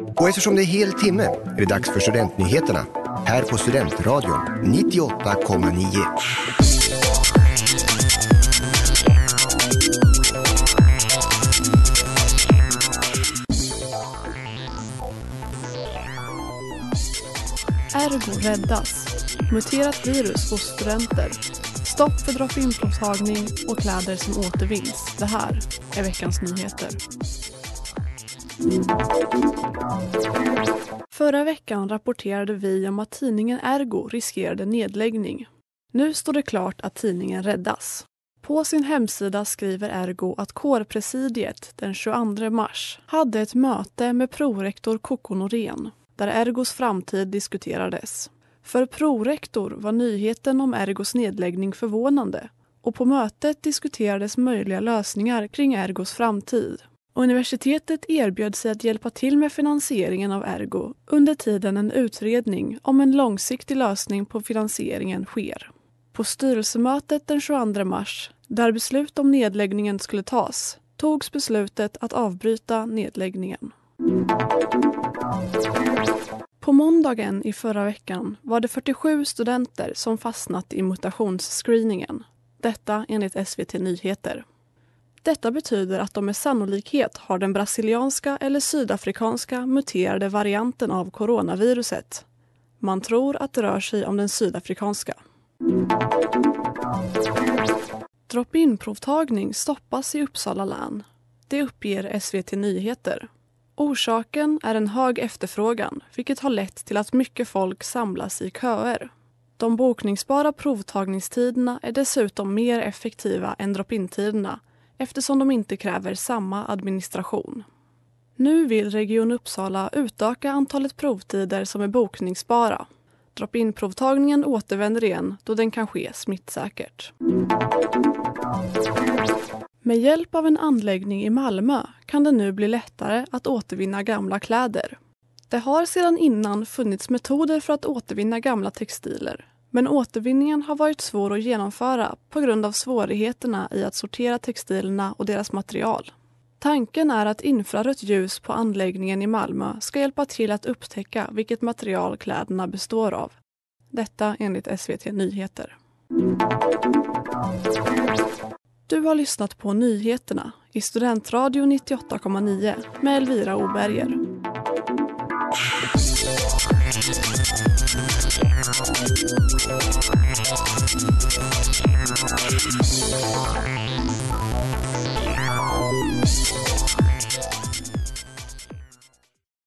Och eftersom det är hel timme är det dags för Studentnyheterna här på Studentradion 98,9. Ergo räddas. Muterat virus hos studenter. Stopp för drop-in-provtagning och kläder som återvinns. Det här är veckans nyheter. Förra veckan rapporterade vi om att tidningen Ergo riskerade nedläggning. Nu står det klart att tidningen räddas. På sin hemsida skriver Ergo att kårpresidiet den 22 mars hade ett möte med prorektor Koko Norén där Ergos framtid diskuterades. För prorektor var nyheten om Ergos nedläggning förvånande och på mötet diskuterades möjliga lösningar kring Ergos framtid. Universitetet erbjöd sig att hjälpa till med finansieringen av Ergo under tiden en utredning om en långsiktig lösning på finansieringen sker. På styrelsemötet den 22 mars, där beslut om nedläggningen skulle tas, togs beslutet att avbryta nedläggningen. På måndagen i förra veckan var det 47 studenter som fastnat i mutationsscreeningen. Detta enligt SVT Nyheter. Detta betyder att de med sannolikhet har den brasilianska eller sydafrikanska muterade varianten av coronaviruset. Man tror att det rör sig om den sydafrikanska. Drop-in-provtagning stoppas i Uppsala län. Det uppger SVT Nyheter. Orsaken är en hög efterfrågan vilket har lett till att mycket folk samlas i köer. De bokningsbara provtagningstiderna är dessutom mer effektiva än drop-in-tiderna eftersom de inte kräver samma administration. Nu vill Region Uppsala utöka antalet provtider som är bokningsbara. Drop-in-provtagningen återvänder igen då den kan ske smittsäkert. Med hjälp av en anläggning i Malmö kan det nu bli lättare att återvinna gamla kläder. Det har sedan innan funnits metoder för att återvinna gamla textiler men återvinningen har varit svår att genomföra på grund av svårigheterna i att sortera textilerna och deras material. Tanken är att infrarött ljus på anläggningen i Malmö ska hjälpa till att upptäcka vilket material kläderna består av. Detta enligt SVT Nyheter. Du har lyssnat på nyheterna i Studentradio 98,9 med Elvira Oberger. Thank you.